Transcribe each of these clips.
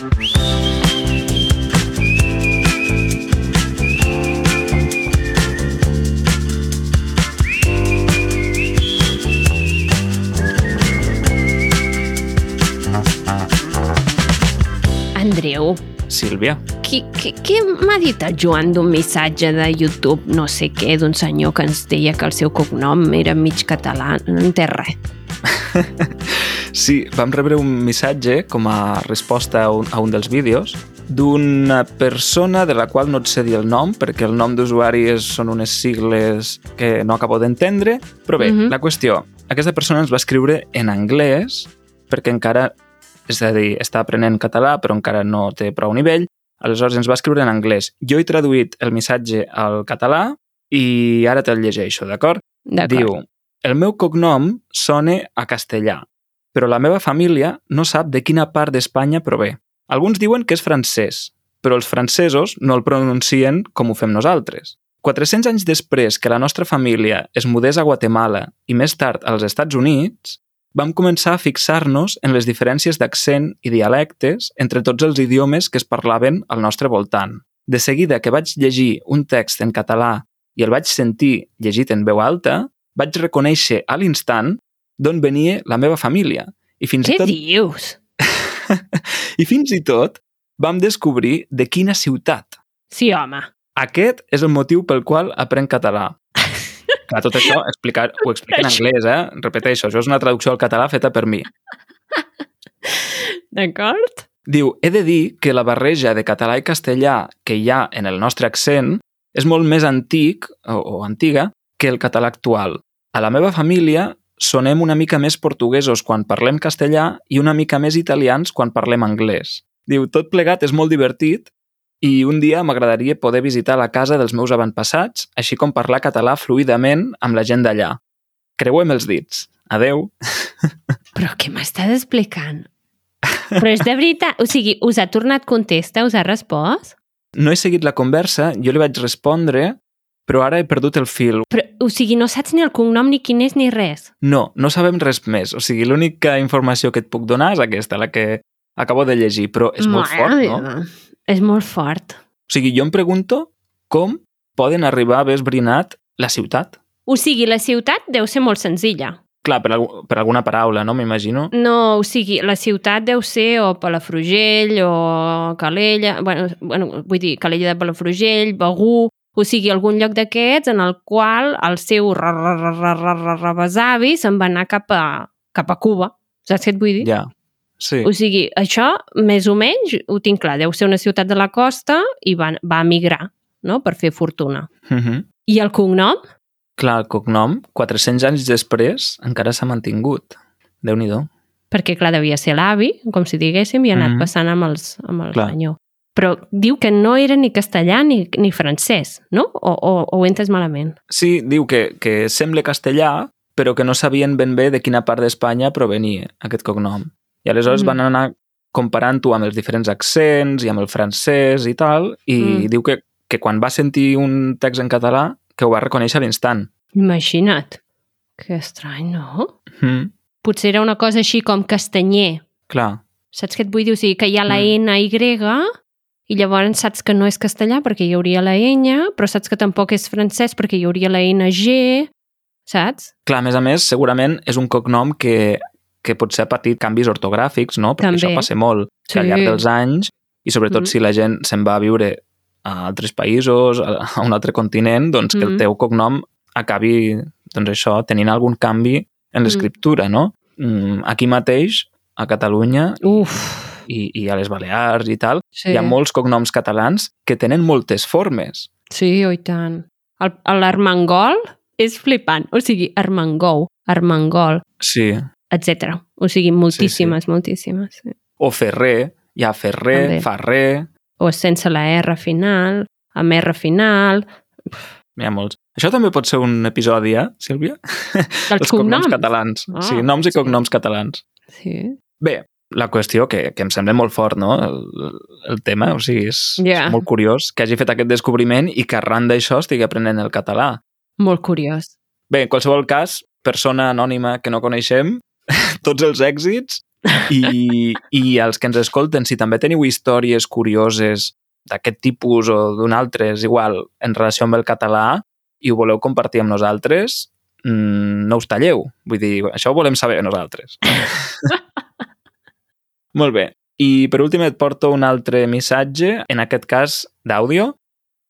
Andreu, Sílvia. què, què, què m'ha dit el Joan d'un missatge de YouTube, no sé què, d'un senyor que ens deia que el seu cognom era mig català? No en té res. Sí, vam rebre un missatge com a resposta a un, a un dels vídeos d'una persona de la qual no et sé dir el nom perquè el nom d'usuari són unes sigles que no acabo d'entendre, però bé, Mhm. la qüestió, aquesta persona ens va escriure en anglès perquè encara, és a dir, està aprenent català però encara no té prou nivell, aleshores ens va escriure en anglès. Jo he traduït el missatge al català i ara te'l llegeixo, d'acord? D'acord. Diu, el meu cognom sona a castellà, però la meva família no sap de quina part d'Espanya prové. Alguns diuen que és francès, però els francesos no el pronuncien com ho fem nosaltres. 400 anys després que la nostra família es mudés a Guatemala i més tard als Estats Units, vam començar a fixar-nos en les diferències d'accent i dialectes entre tots els idiomes que es parlaven al nostre voltant. De seguida que vaig llegir un text en català i el vaig sentir llegit en veu alta, vaig reconèixer a l'instant d'on venia la meva família. I fins, i Què tot, dius? I fins i tot vam descobrir de quina ciutat. Sí, home. Aquest és el motiu pel qual aprenc català. Clar, tot això explicar, ho explica en anglès, eh? Repeteixo, això és una traducció al català feta per mi. D'acord? Diu, he de dir que la barreja de català i castellà que hi ha en el nostre accent és molt més antic o, o antiga que el català actual. A la meva família sonem una mica més portuguesos quan parlem castellà i una mica més italians quan parlem anglès. Diu, tot plegat és molt divertit i un dia m'agradaria poder visitar la casa dels meus avantpassats, així com parlar català fluidament amb la gent d'allà. Creuem els dits. Adeu. Però què m'estàs explicant? Però és de veritat? O sigui, us ha tornat contesta? Us ha respost? No he seguit la conversa, jo li vaig respondre, però ara he perdut el fil. Però, o sigui, no saps ni el cognom, ni quin és, ni res. No, no sabem res més. O sigui, l'única informació que et puc donar és aquesta, la que acabo de llegir, però és molt Mare fort, no? meva. És molt fort. O sigui, jo em pregunto com poden arribar a haver esbrinat la ciutat. O sigui, la ciutat deu ser molt senzilla. Clar, per, per alguna paraula, no? M'imagino. No, o sigui, la ciutat deu ser o Palafrugell o Calella, bueno, bueno vull dir, Calella de Palafrugell, Begú, o sigui, algun lloc d'aquests en el qual el seu ra- ra- ra- ra- ra- ra- ra- besavi se'n va anar cap a, cap a Cuba. Saps què et vull dir? Ja. Sí. O sigui, això, més o menys, ho tinc clar, deu ser una ciutat de la costa i va, va emigrar, no?, per fer fortuna. Uh -huh. I el cognom? Clar, el cognom, 400 anys després, encara s'ha mantingut. Déu-n'hi-do. perquè clar, devia ser l'avi, com si diguéssim, i ha anat Mhm. passant amb, els, amb el Clar. senyor. Però diu que no era ni castellà ni, ni francès, no? O, o, o ho entes malament? Sí, diu que, que sembla castellà, però que no sabien ben bé de quina part d'Espanya provenia aquest cognom. I aleshores Mm. van anar comparant-ho amb els diferents accents i amb el francès i tal, i Mm. diu que, que quan va sentir un text en català que ho va reconèixer a l'instant. Imagina't. Que estrany, no? Mm. Potser era una cosa així com castanyer. Clar, Saps què et vull dir? O sigui, que hi ha la Mm. N Y i llavors saps que no és castellà perquè hi hauria la N, però saps que tampoc és francès perquè hi hauria la NG, saps? clar, a més a més, segurament és un cognom que, que potser ha patit canvis ortogràfics, no? Perquè També. això passa molt, que al Sí. llarg dels anys, i sobretot Mm. si la gent se'n va a viure a altres països, a un altre continent, doncs que Mm. el teu cognom acabi, doncs això, tenint algun canvi en l'escriptura, no? Mm, Aquí mateix, a Catalunya Uf, i, i a les Balears i tal, sí. hi ha molts cognoms catalans que tenen moltes formes. Sí, oh, i tant. L'Armengol és flipant. O sigui, Armengou, Armengol, Sí. etc. O sigui, moltíssimes, sí, sí. moltíssimes. Sí. O Ferrer, hi ha Ferrer, També. Ferrer, O sense la R final, amb R final, n'hi ha molts. Això també pot ser un episodi, eh, Sílvia? dels Els cognoms cognoms. catalans. Ah, sí, noms i sí. cognoms catalans. Sí. Bé, la qüestió que, que em sembla molt fort, no?, el, el tema, o sigui, és, Ja. és molt curiós que hagi fet aquest descobriment i que arran d'això estigui aprenent el català. Molt curiós. Bé, en qualsevol cas, persona anònima que no coneixem, tots els èxits I, I els que ens escolten, si també teniu històries curioses d'aquest tipus o d'un altre, és igual, en relació amb el català, i ho voleu compartir amb nosaltres, mmm, no us talleu. Vull dir, això ho volem saber nosaltres. Molt bé. I per últim et porto un altre missatge, en aquest cas d'àudio,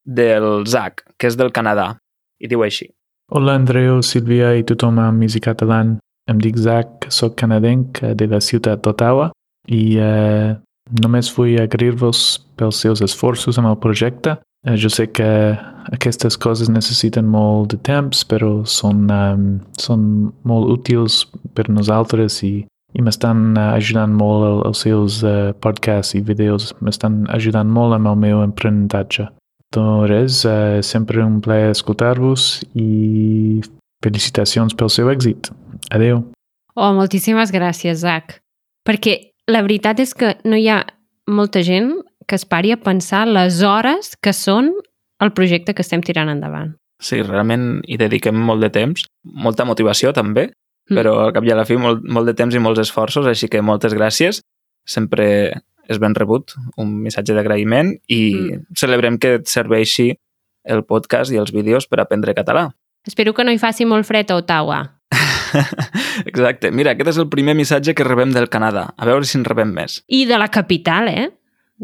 del Zach, que és del Canadà. I diu així. Hola Andreu, Sílvia i tothom a Misi Catalan. Em dic Zach, soc canadenc de la ciutat d'Ottawa i eh, només vull agrair-vos pels seus esforços amb el projecte. Eh, jo sé que aquestes coses necessiten molt de temps, però són, um, són molt útils per nosaltres i, i m'estan uh, ajudant molt el, els seus uh, podcasts i vídeos, m'estan ajudant molt amb el meu aprenentatge. Doncs res, uh, sempre un plaer escoltar-vos i felicitacions pel seu èxit. Adeu. Oh, moltíssimes gràcies, Zach. Perquè la veritat és que no hi ha molta gent que es pari a pensar les hores que són el projecte que estem tirant endavant. Sí, realment hi dediquem molt de temps, molta motivació també. Però al cap i a la fi molt, molt de temps i molts esforços, així que moltes gràcies. Sempre és ben rebut un missatge d'agraïment i mm. celebrem que et serveixi el podcast i els vídeos per aprendre català. Espero que no hi faci molt fred a Ottawa. Exacte. Mira, aquest és el primer missatge que rebem del Canadà. A veure si en rebem més. I de la capital, eh?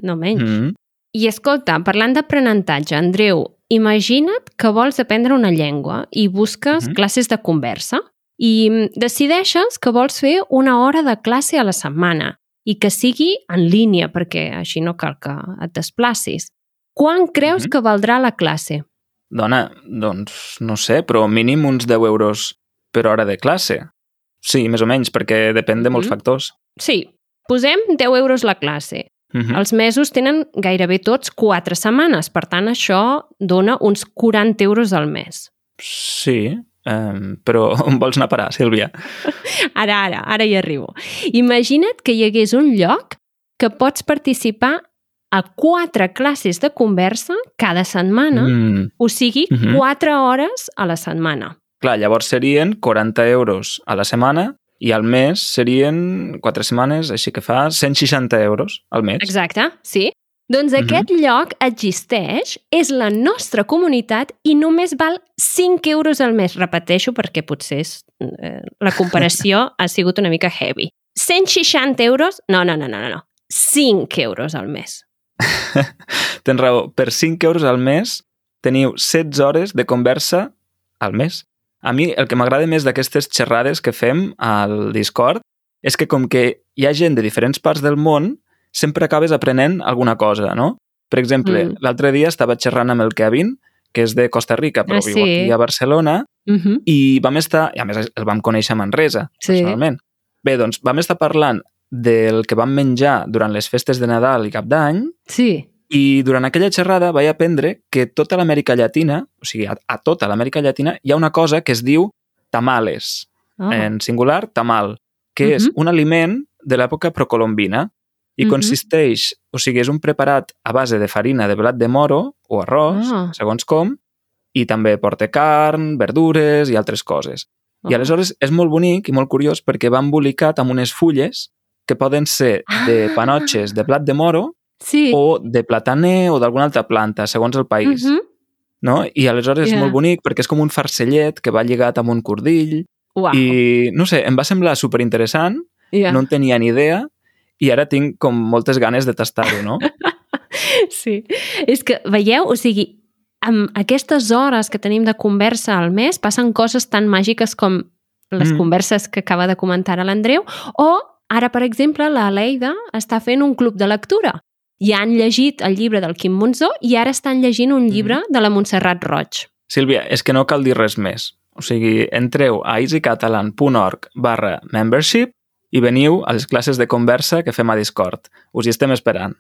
No menys. Mm -hmm. I escolta, parlant d'aprenentatge, Andreu, imagina't que vols aprendre una llengua i busques mm -hmm. classes de conversa i decideixes que vols fer una hora de classe a la setmana i que sigui en línia, perquè així no cal que et desplacis. Quan creus mm -hmm. que valdrà la classe? Dona, doncs no sé, però mínim uns 10 euros per hora de classe. Sí, més o menys, perquè depèn de molts mm -hmm. factors. Sí, posem 10 euros la classe. Uh -huh. Els mesos tenen gairebé tots 4 setmanes, per tant això dona uns 40 euros al mes. Sí, um, però on vols anar a parar, Sílvia? Ara, ara, ara hi arribo. Imagina't que hi hagués un lloc que pots participar a quatre classes de conversa cada setmana, mm. o sigui, uh -huh. 4 hores a la setmana. Clar, llavors serien 40 euros a la setmana i al mes serien 4 setmanes, així que fa 160 euros al mes. Exacte, sí. Doncs mm -hmm. aquest lloc existeix, és la nostra comunitat i només val 5 euros al mes. Repeteixo perquè potser és, eh, la comparació ha sigut una mica heavy. 160 euros? No, no, no, no, no. 5 euros al mes. Tens raó. Per 5 euros al mes teniu 16 hores de conversa al mes. A mi el que m'agrada més d'aquestes xerrades que fem al Discord és que com que hi ha gent de diferents parts del món, sempre acabes aprenent alguna cosa, no? Per exemple, mm. l'altre dia estava xerrant amb el Kevin, que és de Costa Rica, però ah, sí. viu aquí a Barcelona, uh mhm. -huh. i vam estar, i a més el vam conèixer a Manresa, sí. personalment. Bé, doncs vam estar parlant del que vam menjar durant les festes de Nadal i Cap d'Any, sí. I durant aquella xerrada vaig aprendre que tota l'Amèrica Llatina, o sigui, a, a tota l'Amèrica Llatina, hi ha una cosa que es diu tamales, oh. en singular, tamal, que uh -huh. és un aliment de l'època precolombina i uh -huh. consisteix, o sigui, és un preparat a base de farina de blat de moro o arròs, oh. segons com, i també porta carn, verdures i altres coses. Oh. I aleshores és molt bonic i molt curiós perquè va embolicat amb unes fulles que poden ser de ah. panotxes de blat de moro sí. o de plataner o d'alguna altra planta, segons el país. Uh -huh. no? I aleshores yeah. és molt bonic perquè és com un farcellet que va lligat amb un cordill. Wow. I, no sé, em va semblar superinteressant, yeah. no en tenia ni idea, i ara tinc com moltes ganes de tastar-ho, no? sí. És que, veieu, o sigui, amb aquestes hores que tenim de conversa al mes passen coses tan màgiques com les mm. converses que acaba de comentar l'Andreu o ara, per exemple, la Leida està fent un club de lectura ja han llegit el llibre del Quim Monzó i ara estan llegint un llibre mm. de la Montserrat Roig. Sílvia, és que no cal dir res més. O sigui, entreu a easycatalan.org barra membership i veniu a les classes de conversa que fem a Discord. Us hi estem esperant.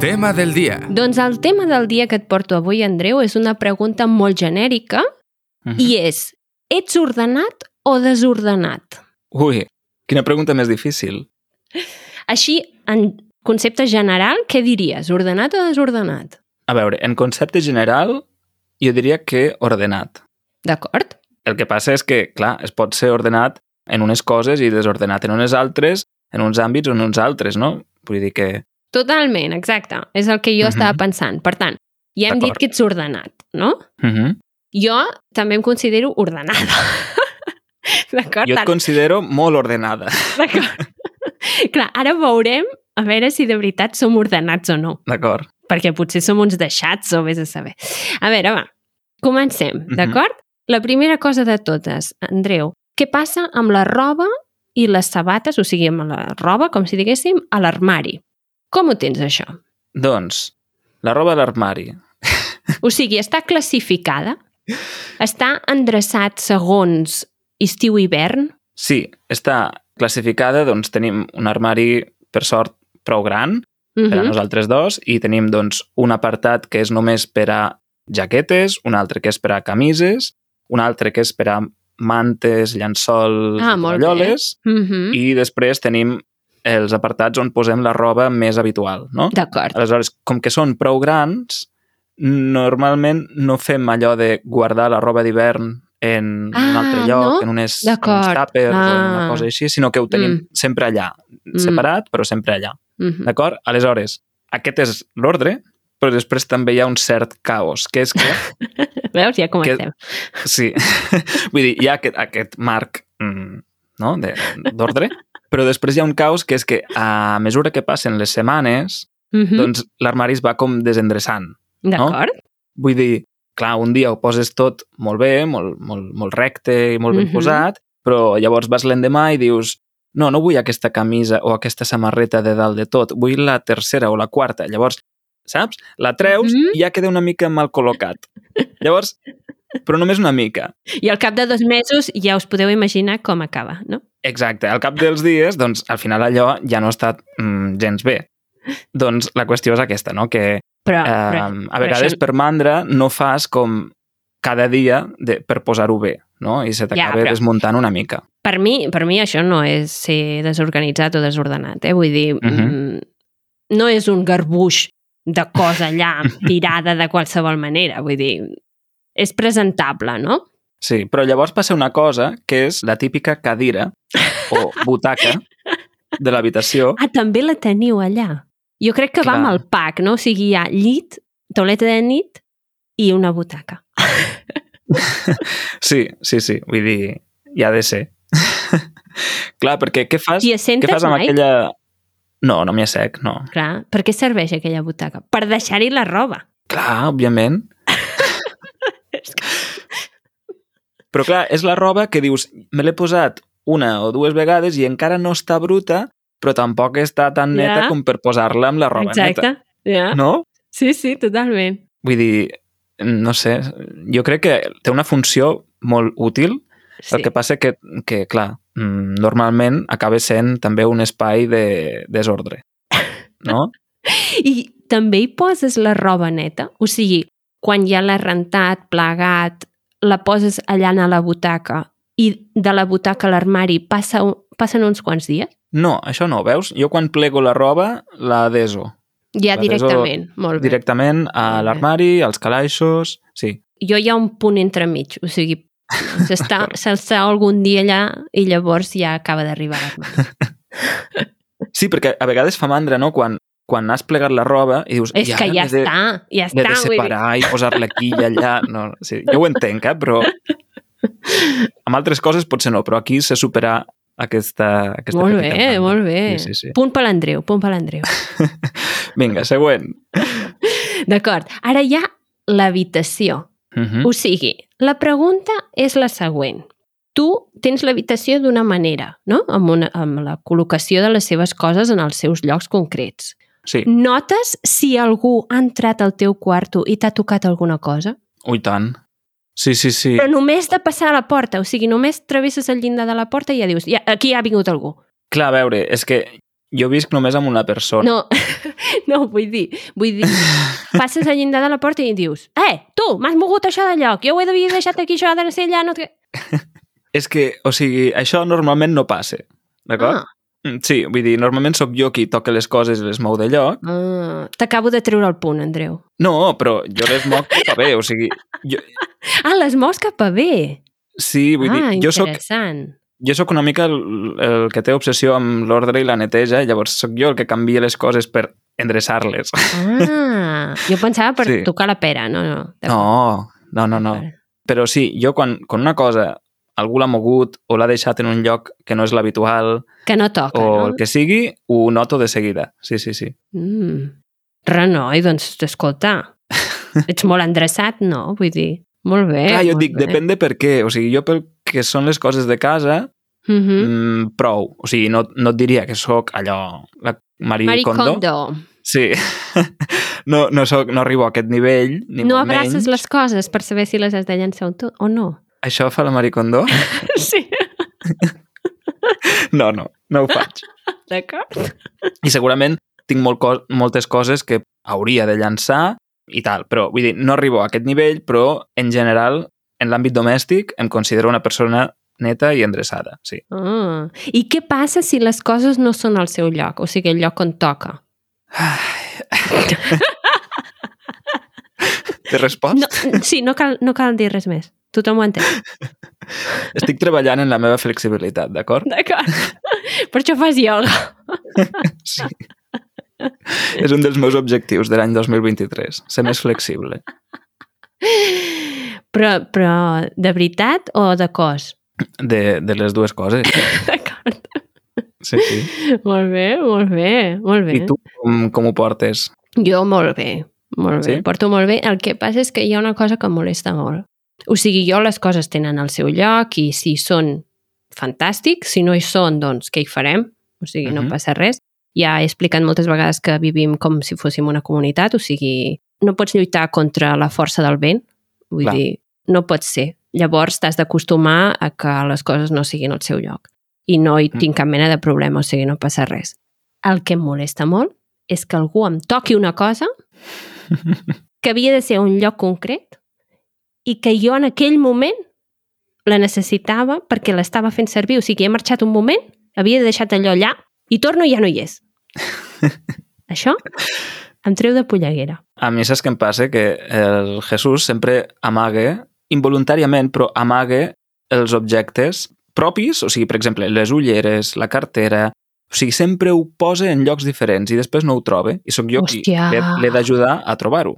Tema del dia. Doncs el tema del dia que et porto avui, Andreu, és una pregunta molt genèrica uh -huh. i és, ets ordenat o desordenat? Ui, quina pregunta més difícil. Així, en concepte general, què diries? Ordenat o desordenat? A veure, en concepte general, jo diria que ordenat. D'acord. El que passa és que, clar, es pot ser ordenat en unes coses i desordenat en unes altres, en uns àmbits o en uns altres, no? Vull dir que... Totalment, exacte. És el que jo Mhm. estava pensant. Per tant, ja hem dit que ets ordenat, no? Uh -huh. Jo també em considero ordenada. D'acord? Jo et considero molt ordenada. D'acord. Clar, ara veurem a veure si de veritat som ordenats o no. D'acord. Perquè potser som uns deixats o vés a saber. A veure, va, comencem, Mhm. d'acord? La primera cosa de totes, Andreu, què passa amb la roba i les sabates, o sigui, amb la roba, com si diguéssim, a l'armari? Com ho tens, això? Doncs, la roba a l'armari. O sigui, està classificada? Està endreçat segons estiu-hivern? Sí, està classificada, doncs tenim un armari, per sort, prou gran, per a Mhm. nosaltres dos, i tenim doncs, un apartat que és només per a jaquetes, un altre que és per a camises, un altre que és per a mantes, llençols, Ah, tovalloles, Mhm. i després tenim els apartats on posem la roba més habitual, no? D'acord. Aleshores, com que són prou grans, normalment no fem allò de guardar la roba d'hivern en un Ah, altre lloc, no? en, unes, en uns tàpers o en Ah. una cosa així, sinó que ho tenim Mm. sempre allà, Mm. separat, però sempre allà. Mhm. D'acord? Aleshores, aquest és l'ordre, però després també hi ha un cert caos, que és que, Veus? Ja comencem. sí, vull dir, hi ha aquest, aquest marc mm, no? de- d'ordre, però després hi ha un caos que és que a mesura que passen les setmanes, Mhm. doncs l'armari es va com desendreçant. D'acord. Vull dir, clar, un dia ho poses tot molt bé, molt, molt, molt recte i molt ben Mhm. posat, però llavors vas l'endemà i dius no, no vull aquesta camisa o aquesta samarreta de dalt de tot, vull la tercera o la quarta. Llavors, saps? La treus Mhm. i ja queda una mica mal col·locat. Llavors, però només una mica. I al cap de dos mesos ja us podeu imaginar com acaba, no? Exacte. Al cap dels dies, doncs, al final allò ja no està mm, gens bé. Doncs la qüestió és aquesta, no? Que Però, eh, però, a vegades això- per mandra no fas com cada dia de, per posar-ho bé, no? I se t'acaba Ja, però- desmuntant una mica. per, mi, per mi això no és ser desorganitzat o desordenat, eh? Vull dir, Mhm. mm, no és un garbuix de cosa allà tirada de qualsevol manera. Vull dir, és presentable, no? Sí, però llavors passa una cosa que és la típica cadira o butaca de l'habitació. Ah, també la teniu allà. Jo crec que va Clar. amb el pack, no? O sigui, hi ha llit, tauleta de nit i una butaca. Sí, sí, sí. Vull dir, hi ha de ser. Clar, perquè què fas, què fas amb mai? aquella... No, no m'hi assec, no. Clar, per què serveix aquella butaca? Per deixar-hi la roba. Clar, òbviament. Però clar, és la roba que dius, me l'he posat una o dues vegades i encara no està bruta, però tampoc està tan neta Ja. com per posar-la amb la roba Exacte. neta. Ja. No? Sí, sí, totalment. Vull dir, no sé, jo crec que té una funció molt útil, Sí. el que passa que, que clar, mm, normalment acaba sent també un espai de desordre, no? I també hi poses la roba neta? O sigui, quan ja l'has rentat, plegat, la poses allà a la butaca i de la butaca a l'armari passa, passen uns quants dies? No, això no, veus? Jo quan plego la roba, la deso Ja La deso directament, molt bé. directament a l'armari, als calaixos... Sí, Jo hi ha un punt entremig, o sigui, s'està algun dia allà i llavors ja acaba d'arribar a l'armari. sí perquè a vegades fa mandra, no? Quan, quan has plegat la roba i dius... És "I que ja de, està, ja està. de separar i posar-la aquí i allà... No, sí, jo ho entenc, eh? però amb altres coses potser no, però aquí se supera aquesta, aquesta Molt bé, mandra. molt bé. Sí, sí, sí. Punt per l'Andreu, punt per l'Andreu. Vinga, següent. D'acord, ara hi ha l'habitació. Uh -huh. O sigui, la pregunta és la següent. Tu tens l'habitació d'una manera, no? Amb, una, amb la col·locació de les seves coses en els seus llocs concrets. Sí, Notes si algú ha entrat al teu quarto i t'ha tocat alguna cosa? ui tant. Sí, sí, sí. Però només de passar a la porta, o sigui, només travesses el llindar de la porta i ja dius, ja, aquí ha vingut algú. Clar, a veure, és que jo visc només amb una persona. No, no, vull dir, vull dir, passes al llindar de la porta i dius, eh, tu, m'has mogut això de lloc, jo ho he d'haver deixat aquí, això ha de ser allà, no... És que, o sigui, això normalment no passa, d'acord? Ah, Mm, Sí, vull dir, normalment sóc jo qui toca les coses i les mou de lloc. ah, T'acabo de treure el punt, Andreu. No, però jo les moc cap a bé, o sigui, jo, Ah, les mous cap a bé. sí, vull ah, dir, jo sóc. Jo sóc una mica el, el que té obsessió amb l'ordre i la neteja, llavors sóc jo el que canvia les coses per endreçar-les. Ah, jo pensava per Sí. tocar la pera, no, no. No, no, no, no. Però sí, jo quan, quan una cosa algú l'ha mogut o l'ha deixat en un lloc que no és l'habitual Que no toca, o no? el que sigui, ho noto de seguida. Sí, sí, sí. Mm. Renoi, doncs, escolta, ets molt endreçat, no? Vull dir, molt bé. Clar, jo dic, bé. depèn de per què. O sigui, jo pel que són les coses de casa, Mhm. mm, prou. O sigui, no, no et diria que sóc allò... La Marie, Marie Kondo. Kondo. Sí. no, no, soc, no arribo a aquest nivell, ni No abraces menys. les coses per saber si les has de llançar o, tu, o no. Això fa la Marie Kondo? Sí. No, no, no ho faig. D'acord. I segurament tinc molt co moltes coses que hauria de llançar i tal, però vull dir, no arribo a aquest nivell, però en general, en l'àmbit domèstic, em considero una persona neta i endreçada, sí. Ah. I què passa si les coses no són al seu lloc? O sigui, el lloc on toca. T'he respost? No, sí, no cal, no cal dir res més. Tothom ho entén. Estic treballant en la meva flexibilitat, d'acord? D'acord. Per això fas ioga. Sí. És un dels meus objectius de l'any 2023, ser més flexible. Però, però de veritat o de cos? De, de les dues coses. D'acord. Sí, sí. Molt bé, molt bé, molt bé. I tu com, com ho portes? Jo molt bé, molt bé. Sí? Porto molt bé. El que passa és que hi ha una cosa que em molesta molt. O sigui, jo les coses tenen el seu lloc i si són fantàstic, si no hi són, doncs què hi farem? O sigui, no Mhm. passa res. Ja he explicat moltes vegades que vivim com si fóssim una comunitat, o sigui, no pots lluitar contra la força del vent, vull Clar. dir, no pot ser. Llavors t'has d'acostumar a que les coses no siguin al seu lloc. I no hi Mm. tinc cap mena de problema, o sigui, no passa res. El que em molesta molt és que algú em toqui una cosa que havia de ser un lloc concret i que jo en aquell moment la necessitava perquè l'estava fent servir. O sigui, he marxat un moment, havia deixat allò allà i torno i ja no hi és. Això em treu de polleguera. A mi saps què em passa? Que el Jesús sempre amague, involuntàriament, però amague els objectes propis, o sigui, per exemple, les ulleres, la cartera... O sigui, sempre ho posa en llocs diferents i després no ho troba i sóc jo qui Hòstia. l'he l'he d'ajudar a trobar-ho.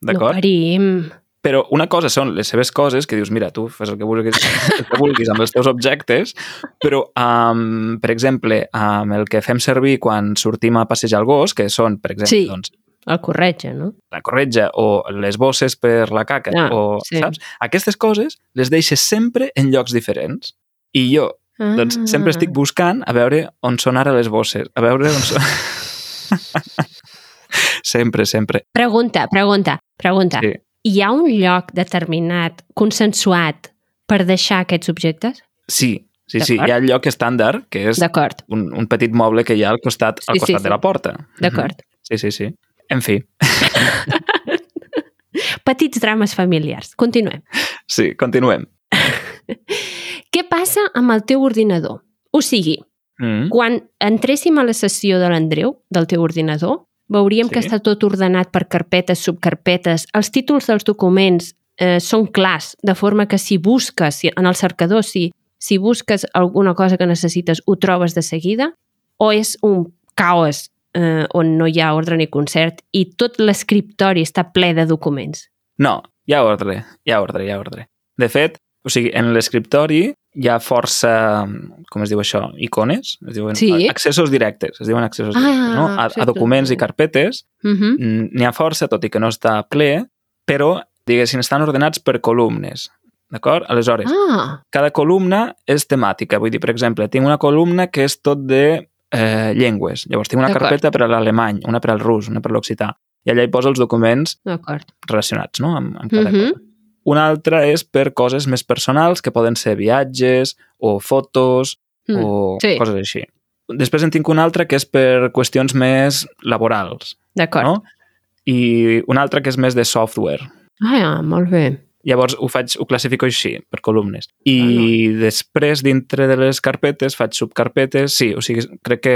No D'acord? parim. Però una cosa són les seves coses, que dius, mira, tu fes el que vulguis, el que vulguis amb els teus objectes, però, um, per exemple, amb el que fem servir quan sortim a passejar el gos, que són, per exemple, Sí. doncs, El corretge, no? la corretja o les bosses per la caca, Ah, o, sí. saps? Aquestes coses les deixes sempre en llocs diferents. I jo, Ah. doncs, sempre estic buscant a veure on són ara les bosses, a veure on són... sempre, sempre. Pregunta, pregunta, pregunta. Sí. Hi ha un lloc determinat, consensuat, per deixar aquests objectes? Sí, sí, sí. Hi ha el lloc estàndard, que és un, un petit moble que hi ha al costat, al Sí, sí, costat sí. de la porta. d'acord. Sí, sí, sí. En fi, Petits drames familiars. Continuem. sí, continuem. Què passa amb el teu ordinador? O sigui, Mm. quan entréssim a la sessió de l'Andreu, del teu ordinador, veuríem Sí. que està tot ordenat per carpetes, subcarpetes. Els títols dels documents eh, són clars, de forma que si busques, si, en el cercador, si, si busques alguna cosa que necessites, ho trobes de seguida, o és un caos eh, on no hi ha ordre ni concert i tot l'escriptori està ple de documents. No, hi ha ordre, hi ha ordre, hi ha ordre. De fet, o sigui, en l'escriptori hi ha força, com es diu això, icones? Es diuen Sí. accessos directes, es diuen accessos Ah, directes, no? A, a documents i carpetes Uh -huh. mm, n'hi ha força, tot i que no està ple, però, diguéssim, estan ordenats per columnes, d'acord? Aleshores, Ah, cada columna és temàtica. Vull dir, per exemple, tinc una columna que és tot de eh, llengües. Llavors tinc una carpeta per a l'alemany, una per al rus, una per a l'occità. I allà hi poso els documents relacionats no? amb, amb cada Mhm. cosa. Una altra és per coses més personals, que poden ser viatges o fotos Mm, o sí. coses així. Després en tinc una altra que és per qüestions més laborals, D'acord. no? I una altra que és més de software. Ah, molt bé. Llavors ho faig, ho classifico així, per columnes. I després, dintre de les carpetes, faig subcarpetes. Sí, o sigui, crec que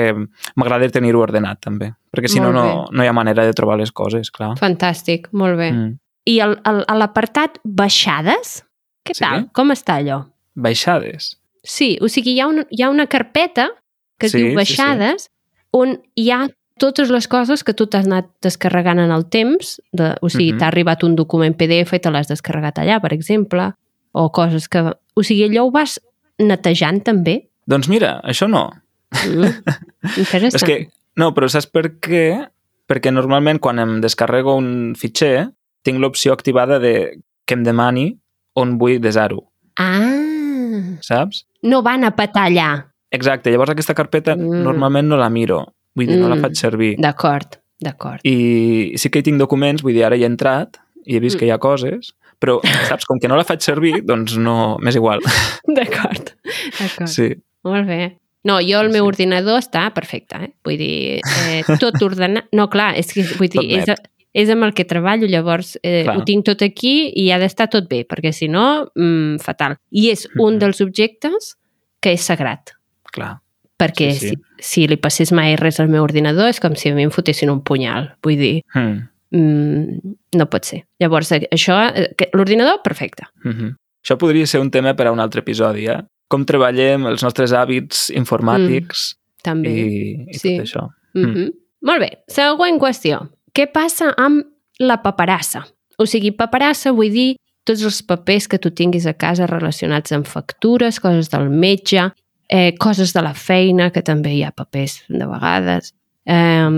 m'agrada tenir-ho ordenat, també. Perquè si no, Molt no, no hi ha manera de trobar les coses, clar. Fantàstic, molt bé. Mm. I el, el, a l'apartat baixades, què Sí. tal? Com està allò? Baixades. Sí, o sigui, hi ha una, hi ha una carpeta que es Sí, diu sí, sí. baixades on hi ha totes les coses que tu t'has anat descarregant en el temps, de, o sigui, Mhm. t'ha arribat un document PDF i te l'has descarregat allà, per exemple, o coses que... O sigui, allò ho vas netejant també. Doncs mira, això no. Mm. Interessant. És que, no, però saps per què? Perquè normalment quan em descarrego un fitxer tinc l'opció activada de que em demani on vull desar-ho, Ah, saps? no van a petar allà. Exacte, llavors aquesta carpeta Mm. normalment no la miro, vull dir, no la Mm. faig servir. D'acord, d'acord. I sí que hi tinc documents, vull dir, ara hi he entrat i he vist Mm. que hi ha coses, però, saps, com que no la faig servir, doncs no, m'és igual. D'acord, d'acord. Sí. Molt bé. No, jo el Sí, meu sí. ordinador està perfecte, eh? Vull dir, eh, tot ordenat... No, clar, és que vull dir, és, és amb el que treballo, llavors eh, Clar. ho tinc tot aquí i ha d'estar tot bé, perquè si no, mm, fatal. I és un Mhm. dels objectes que és sagrat, Clar. Perquè Sí, sí. Si, si li passés mai res al meu ordinador és com si a mi em fotessin un punyal. Vull dir, Hmm. mm, no pot ser. Llavors, eh, això, eh, l'ordinador, perfecte. Mm -hmm. Això podria ser un tema per a un altre episodi, eh? Com treballem els nostres hàbits informàtics També. i, i Sí. tot això. Mm -hmm. Molt bé, següent qüestió. Què passa amb la paperassa? O sigui, paperassa vull dir tots els papers que tu tinguis a casa relacionats amb factures, coses del metge, eh, coses de la feina, que també hi ha papers de vegades, eh,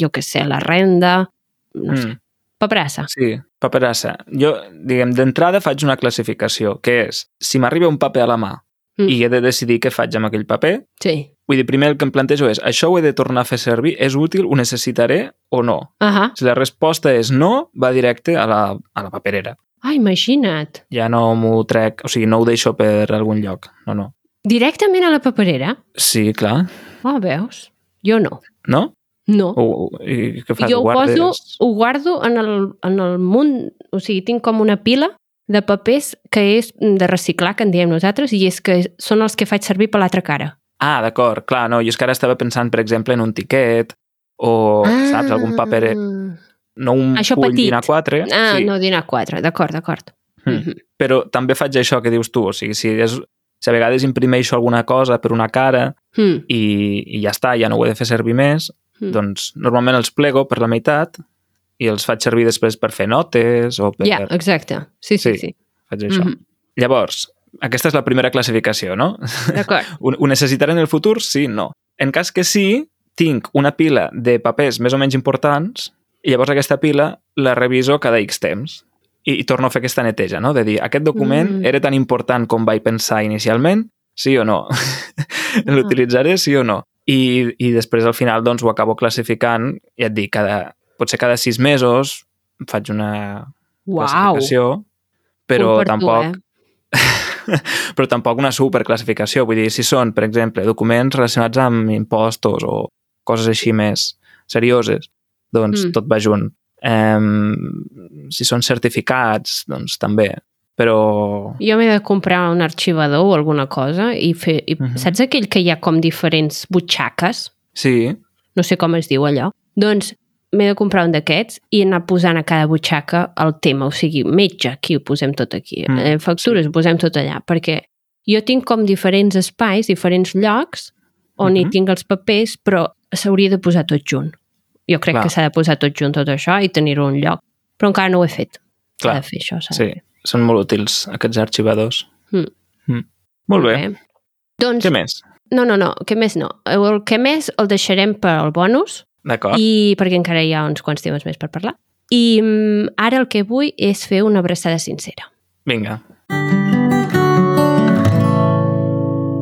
jo què sé, la renda, no sé. Mm. Paperassa. Sí, paperassa. Jo, diguem, d'entrada faig una classificació, que és, si m'arriba un paper a la mà Mm. i he de decidir què faig amb aquell paper, Sí. vull dir, primer el que em plantejo és, això ho he de tornar a fer servir, és útil, ho necessitaré o no? Ahà. Si la resposta és no, va directe a la, a la paperera. Ah, imagina't. Ja no m'ho trec, o sigui, no ho deixo per algun lloc. No, no. Directament a la paperera? Sí, clar. Ah, veus? Jo no. No? No. O, I què fas? jo ho, guardes? poso, ho guardo en el, en el munt, o sigui, tinc com una pila de papers que és de reciclar, que en diem nosaltres, i és que són els que faig servir per l'altra cara. Ah, d'acord, clar, no, jo és que ara estava pensant, per exemple, en un tiquet o, saps, algun paper, no un Ah. Això full petit. dinar 4, Ah, sí, no, dinar 4, d'acord, d'acord. Mm. Mhm. però també faig això que dius tu, o sigui, si, és, si a vegades imprimeixo alguna cosa per una cara Mm. i, i ja està, ja no ho he de fer servir més, Mm. doncs normalment els plego per la meitat i els faig servir després per fer notes o per... Ja, exacte. Sí, sí, Sí. sí. Faig això. Mhm. Llavors, aquesta és la primera classificació, no? D'acord. Ho, ho necessitaré en el futur? Sí, no. En cas que sí, tinc una pila de papers més o menys importants i llavors aquesta pila la reviso cada X temps i, i torno a fer aquesta neteja, no? De dir, aquest document Mm. era tan important com vaig pensar inicialment? Sí o no? L'utilitzaré sí o no? I, I després al final doncs ho acabo classificant, ja et dic, cada, potser cada sis mesos faig una Uau. classificació, però per tu, tampoc eh? però tampoc una superclassificació. Vull dir, si són, per exemple, documents relacionats amb impostos o coses així més serioses, doncs mm. tot va junt. Um, si són certificats, doncs també. Però... Jo m'he de comprar un arxivador o alguna cosa i fer... I, Mhm. Saps aquell que hi ha com diferents butxaques? Sí, no sé com es diu allò, doncs m'he de comprar un d'aquests i anar posant a cada butxaca el tema, o sigui, metge, aquí ho posem tot aquí, Mm, eh, factures ho posem tot allà, perquè jo tinc com diferents espais, diferents llocs on hi Mhm. tinc els papers, però s'hauria de posar tot junt. Jo crec Clar. que s'ha de posar tot junt tot això i tenir-ho en un lloc, però encara no ho he fet. S'ha clar, de fer això, sí. de fer. Són molt útils, aquests arxivadors. Mm. Mm. Molt bé. Doncs, Què més? no, no, no, què més no. El que més el deixarem per al bonus, D'acord. i perquè encara hi ha uns quants temes més per parlar. I mm, ara el que vull és fer una abraçada sincera. Vinga.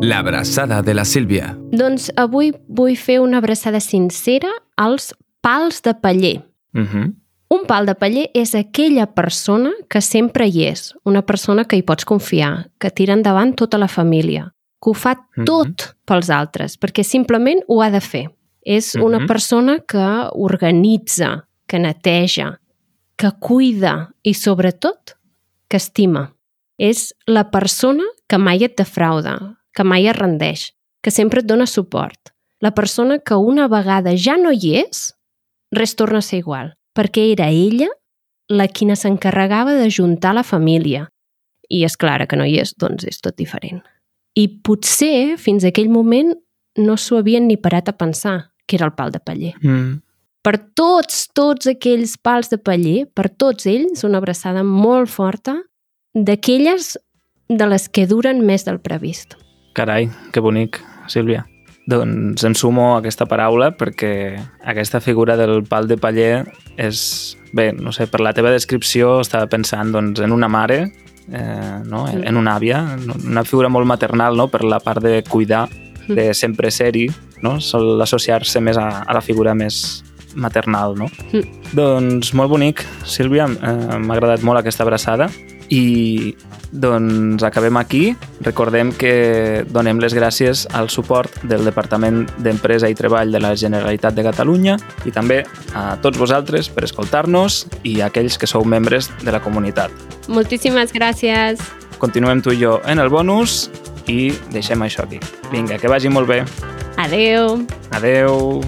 La abraçada de la Sílvia. Doncs avui vull fer una abraçada sincera als pals de paller. Uh -huh. Un pal de paller és aquella persona que sempre hi és, una persona que hi pots confiar, que tira endavant tota la família, que ho fa Mhm. tot pels altres, perquè simplement ho ha de fer. És una Mhm. persona que organitza, que neteja, que cuida i, sobretot, que estima. És la persona que mai et defrauda, que mai es rendeix, que sempre et dona suport. La persona que una vegada ja no hi és, res torna a ser igual, perquè era ella la quina s'encarregava de juntar la família. I és clara que no hi és, doncs és tot diferent. i potser fins a aquell moment no s'ho havien ni parat a pensar que era el pal de paller. Mm. Per tots, tots aquells pals de paller, per tots ells, una abraçada molt forta d'aquelles de les que duren més del previst. Carai, que bonic, Sílvia. Doncs em sumo a aquesta paraula perquè aquesta figura del pal de paller és... Bé, no sé, per la teva descripció estava pensant doncs, en una mare, eh, no? Mm. en una àvia, una figura molt maternal no? per la part de cuidar, de sempre ser-hi, no? sol associar-se més a, a la figura més maternal. No? Mm. Doncs molt bonic, Sílvia, eh, m'ha agradat molt aquesta abraçada i doncs acabem aquí. Recordem que donem les gràcies al suport del Departament d'Empresa i Treball de la Generalitat de Catalunya i també a tots vosaltres per escoltar-nos i a aquells que sou membres de la comunitat. Moltíssimes gràcies. Continuem tu i jo en el bonus i deixem això aquí. Vinga, que vagi molt bé. Adeu. Adeu.